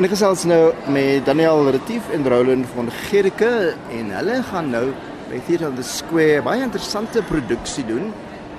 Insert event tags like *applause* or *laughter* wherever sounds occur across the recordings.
En ek gesels nou met Daniel Retief en Roland van Gerike en hulle gaan nou by Theatre on the Square baie interessante produksie doen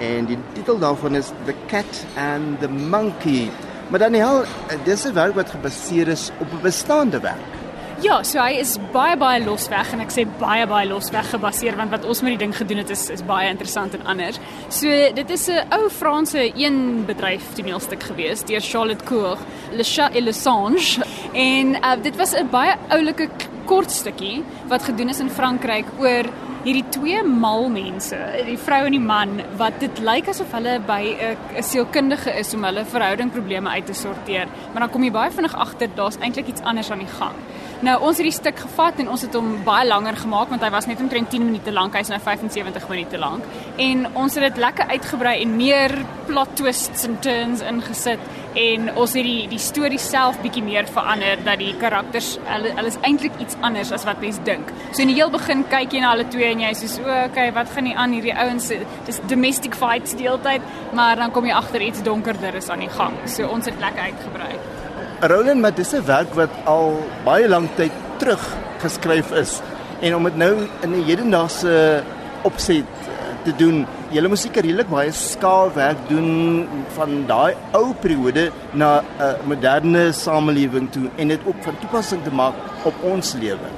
en die titel daarvan is The Cat and the Monkey. Maar Daniel, dis 'n werk wat gebaseer is op 'n bestaande werk. Ja, so hy is baie baie losweg en ek sê baie baie losweg gebaseer want wat ons met die ding gedoen het is is baie interessant en anders. So dit is 'n ou Franse een bedryf toneelstuk gewees deur Charlotte Cour, Le Chat et le Singe. En uh, dit was 'n baie oulike kort stukkie wat gedoen is in Frankryk oor hierdie twee mal mense, die vrou en die man wat dit lyk asof hulle by 'n sielkundige is om hulle verhoudingprobleme uit te sorteer, maar dan kom jy baie vinnig agter daar's eintlik iets anders aan die gang. Nou ons het die stuk gevat en ons het hom baie langer gemaak want hy was net omtrent 10 minute lank, hy's nou 75 minute lank. En ons het dit lekker uitgebrei en meer plot twists en turns ingesit en ons het die die storie self bietjie meer verander dat die karakters hulle hulle is eintlik iets anders as wat mens dink. So in die heel begin kyk jy na hulle twee en jy sê so, okay, wat gaan nie aan hierdie ouens dis domestic fights die hele tyd, maar dan kom jy agter iets donkerder is aan die gang. So ons het lekker uitgebrei. Roland, maar dis 'n werk wat al baie lank tyd terug geskryf is en om dit nou in 'n hedendaagse opset eh, te doen. Jy moet seker redelik baie skaalwerk doen van daai ou periode na 'n moderne samelewing toe en dit op van toepassing te maak op ons lewe.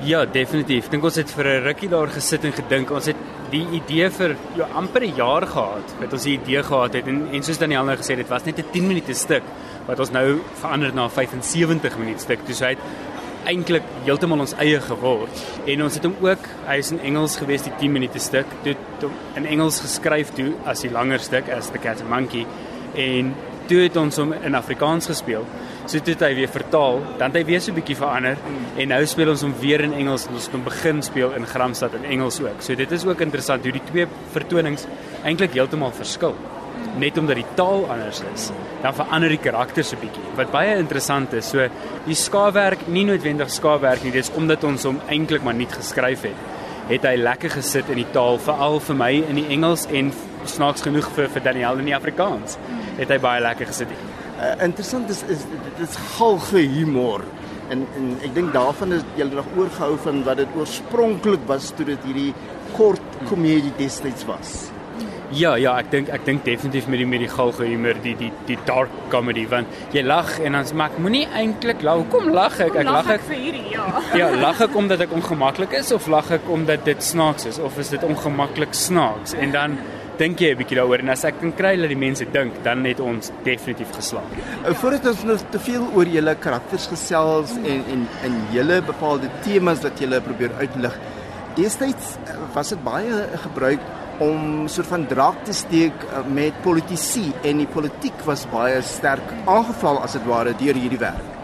Ja, definitief. Dink ons het vir 'n rukkie daar gesit en gedink. Ons het die idee vir ja, amper 'n jaar gehad. Het ons die idee gehad het en en soos Daniel nou gesê het, dit was net 'n 10 minute stuk wat ons nou verander na 75 minute stuk. Dus hy het eintlik heeltemal ons eie geword. En ons het hom ook, hy is in Engels gewees die 10 minute stuk, toe in Engels geskryf toe as die langer stuk as The Cat and Monkey en toe het ons hom in Afrikaans gespeel. So toe het hy weer vertaal, dan het hy weer so 'n bietjie verander en nou speel ons hom weer in Engels en ons het hom begin speel in Gramstad in Engels ook. So dit is ook interessant hoe die twee vertonings eintlik heeltemal verskil net omdat die taal anders is, dan verander die karakters 'n bietjie. Wat baie interessant is, so die skaafwerk nie noodwendig skaafwerk nie, dis omdat ons hom eintlik maar nie geskryf het. Het hy lekker gesit in die taal, veral vir my in die Engels en snaaks genoeg vir vir Daniel in die Afrikaans. Het hy baie lekker gesit. Uh, interessant is is dit is halfe humor. En en ek dink daarvan is jy nog oorgehou van wat dit oorspronklik was toe dit hierdie kort komedie destyds was. Ja, ja, ek dink ek dink definitief met die met die galge humor, die die die dark comedy want jy lag en dan smaak moenie eintlik lag. Hoekom lag ek? Ek lag ek vir hierdie, ja. *laughs* Ja, lag ek omdat ek ongemaklik is of lag ek omdat dit snaaks is of is dit ongemaklik snaaks? En dan dink jy 'n bietjie daaroor en as ek kan kry dat die mense dink, dan het ons definitief geslaag. Uh, voordat ons nog te veel oor julle karakters gesels en en en julle bepaalde temas wat julle probeer uitlig. Destyds uh, was dit baie gebruik om soort van draak te steek uh, met politici en die politiek was baie sterk aangeval as dit ware deur hierdie werk.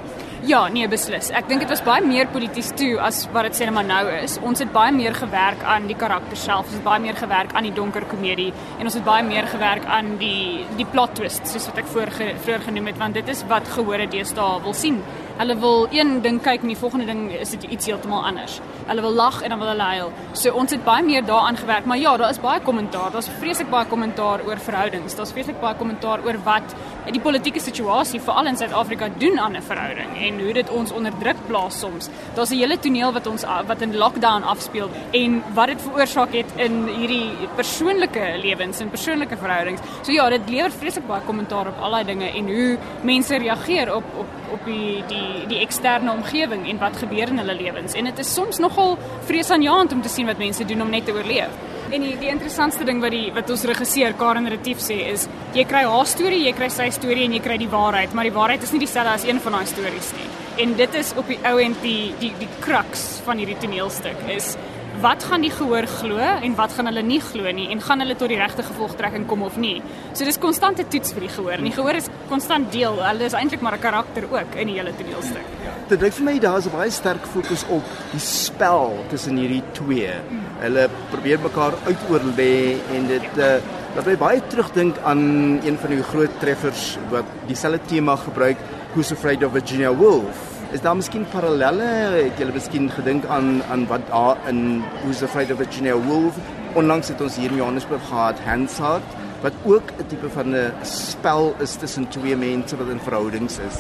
Ja, nee beslis. Ek dink dit was baie meer polities toe as wat dit maar nou is. Ons het baie meer gewerk aan die karakter self. Ons het baie meer gewerk aan die donker komedie en ons het baie meer gewerk aan die die plot twist soos wat ek voor vroeër genoem het want dit is wat gehore deesdae wil sien. Hulle wil een ding kyk en die volgende ding is dit iets heeltemal anders. Hulle wil lag en dan wil hulle huil. So ons het baie meer daaraan gewerk, maar ja, daar is baie kommentaar. Daar's vreeslik baie kommentaar oor verhoudings. Daar's vreeslik baie kommentaar oor wat die politieke situasie veral in Suid-Afrika doen aan 'n verhouding en hoe dit ons onder druk plaas soms. Daar's 'n hele toneel wat ons wat in lockdown afspeel en wat dit veroorsaak het in hierdie persoonlike lewens en persoonlike verhoudings. So ja, dit lewer vreeslik baie kommentaar op al daai dinge en hoe mense reageer op op op die die die eksterne omgewing en wat gebeur in hulle lewens. En dit is soms nogal vreesaanjaend om te sien wat mense doen om net te oorleef. En die die interessantste ding wat die wat ons regisseur Karen Retief sê is jy kry haar storie, jy kry sy storie en jy kry die waarheid, maar die waarheid is nie dieselfde as een van daai stories nie. En dit is op die ou end die die die crux van hierdie toneelstuk is wat gaan die gehoor glo en wat gaan hulle nie glo nie en gaan hulle tot die regte gevolgtrekking kom of nie. So dis konstante toets vir die gehoor. En die gehoor is konstant deel. Hulle is eintlik maar 'n karakter ook in die hele toneelstuk. Dit lyk vir my daar is baie sterk fokus op die spel tussen hierdie twee. Hulle probeer mekaar uitoorlê en dit uh, laat my baie terugdink aan een van die groot treffers wat dieselfde tema gebruik, Who's Afraid of Virginia Woolf. Is daar miskien parallelle? Het julle miskien gedink aan aan wat daar in Who's Afraid of Virginia Woolf onlangs het ons hier in Johannesburg gehad, Hansard, wat ook 'n tipe van 'n spel is tussen twee mense wat in verhoudings is.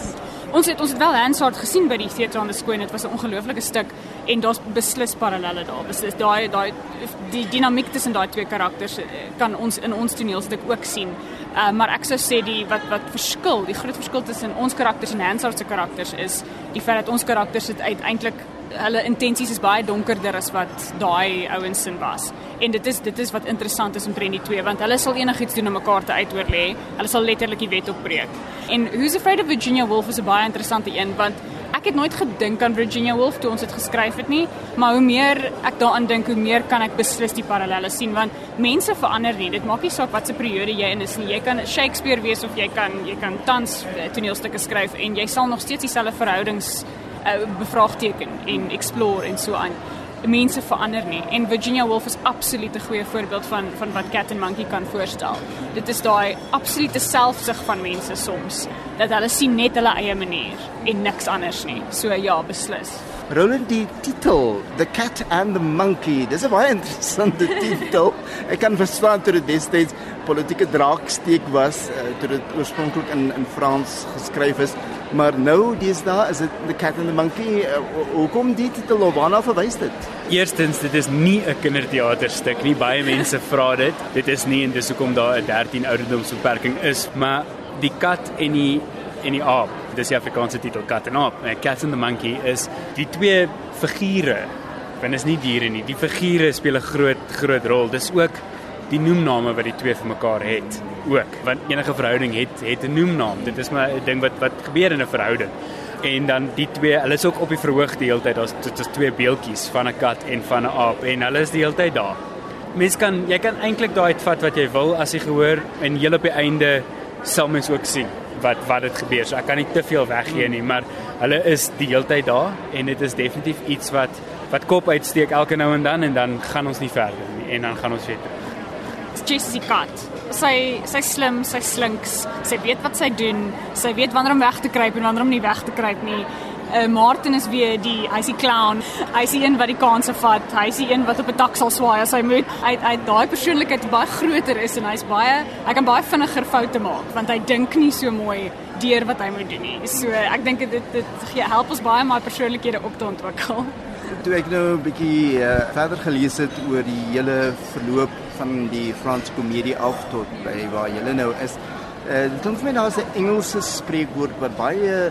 ons het ons het wel Hansard gesien by die Theatre on the Square. Dit was 'n ongelooflike stuk en daar's beslis parallelle daar. Beslis daai daai die dinamiek tussen daai twee karakters eh, kan ons in ons toneelstuk ook sien. Uh, maar ek sou sê die wat wat verskil, die groot verskil tussen ons karakters en Hansard se karakters is die feit dat ons karakters dit uiteindelik hulle intensies is baie donkerder as wat daai ouens sin was. En dit is dit is wat interessant is omtrent die twee want hulle sal enigiets doen om mekaar te uitoorlê. Hulle sal letterlik die wet opbreek. En Who's Afraid of Virginia Woolf is 'n baie interessante een want ek het nooit gedink aan Virginia Woolf toe ons dit geskryf het nie, maar hoe meer ek daaraan dink, hoe meer kan ek beslis die parallelle sien want mense verander nie. Dit maak nie saak wat se periode jy in is nie. Jy kan Shakespeare wees of jy kan jy kan tans eh, toneelstukke skryf en jy sal nog steeds dieselfde verhoudings uh, bevraagteken en explore en so aan. Mense verander nie en Virginia Woolf is absoluut 'n goeie voorbeeld van van wat Cat and Monkey kan voorstel. Dit is daai absolute selfsug van mense soms dat hulle sien net hulle eie manier en niks anders nie. So ja, beslis. Roland die titel The Cat and the Monkey. Dis 'n baie *laughs* interessante titel. Ek kan verstaan toe dit destyds politieke draaksteek was uh, toe dit oorspronklik in in Frans geskryf is. Maar nou daar is dit The Cat and the Monkey. Uh, hoekom die titel of waarna verwys dit? Eerstens, dit is nie 'n kinderteaterstuk nie. Baie mense *laughs* vra dit. Dit is nie en dis hoekom daar 'n 13 ouderdomsbeperking is, maar die kat en die en die aap. Dis die Afrikaanse titel Cat and Aap. Uh, cat and the Monkey is die twee figure. Want is nie diere nie. Die figure speel 'n groot groot rol. Dis ook die noemname wat die twee vir mekaar het ook. Want enige verhouding het het 'n noemnaam. Dit is maar 'n ding wat wat gebeur in 'n verhouding. En dan die twee, hulle is ook op die verhoog die hele tyd. Daar's dit is twee beeltjies van 'n kat en van 'n aap en hulle is die hele tyd daar. Mens kan jy kan eintlik daai uitvat wat jy wil as jy gehoor en heel op die einde sal mens ook sien wat wat dit gebeur. So ek kan nie te veel weggee nie, maar hulle is die hele tyd daar en dit is definitief iets wat wat kop uitsteek elke nou en dan en dan gaan ons nie verder nie en dan gaan ons weer terug. Jessie kat. Sy sy slim, sy slinks. Sy weet wat sy doen. Sy weet wanneer om weg te kruip en wanneer om nie weg te kruip nie. Uh, Martin is weer die hy's die clown. Hy's die een wat die kanse vat. Hy's die een wat op 'n dak sal swaai as hy moet. Hy hy daai persoonlikheid baie groter is en hy's baie hy kan baie vinniger foute maak want hy dink nie so mooi deur wat hy moet doen nie. So ek dink dit dit gee help ons baie om my persoonlikhede op te ontwikkel. Toe ek nou 'n bietjie uh, verder gelees het oor die hele verloop van die Franse komedie af tot by waar jy nou is. Uh, dit klink vir my daar's 'n Engelse spreekwoord wat baie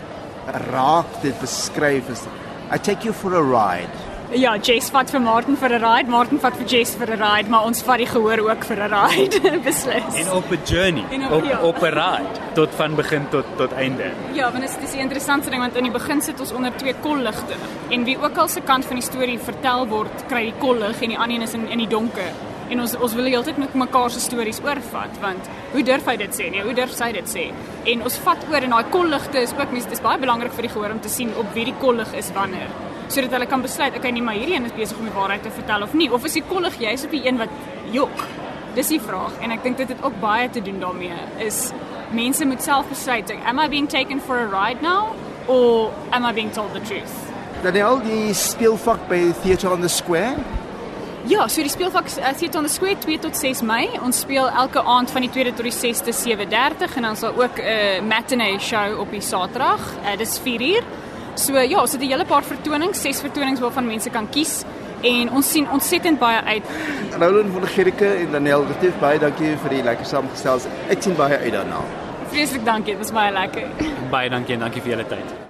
raak dit beskryf is I take you for a ride. Ja, Jess vat vir Martin vir 'n ride, Martin vat vir Jess vir 'n ride, maar ons vat die gehoor ook vir 'n ride, *laughs* beslis. En op 'n journey, En op- op ja. op 'n ride tot van begin tot tot einde. Ja, want dit is 'n interessante ding want in die begin sit ons onder twee kolligte en wie ook al se kant van die storie vertel word, kry die kollig en die ander een is in in die donker. En ons ons wil heeltyd met mekaar se stories oorvat want hoe durf hy dit sê? Nee, hoe durf sy dit sê? En ons vat oor en daai kolligte is ook mens dis baie belangrik vir die gehoor om te sien op wie die kollig is wanneer sodat hulle kan besluit, okay, nee, maar hierdie een is besig om die waarheid te vertel of nie of is die kollig jy's op die een wat jok. Dis die vraag en ek dink dit het ook baie te doen daarmee is mense moet self besluit, like, am I being taken for a ride now or am I being told the truth? Daniel die speelvak by Theatre on the Square. Ja, so die speelvak uh, Theatre on the Square 2 tot 6 Mei. Ons speel elke aand van die 2de tot die 6de 7:30 en dan sal ook 'n uh, matinee show op die Saterdag. Uh, dis 4 uur. So ja, het 'n hele paar vertonings, ses vertonings waarvan mense kan kies en ons sien ontsettend baie uit. Roland van der Gericke en Daniel Retief baie dankie vir die lekker saamgestel. Ek sien baie uit daarna. Vreeslik dankie, dit was baie lekker. Baie dankie en dankie vir julle tyd.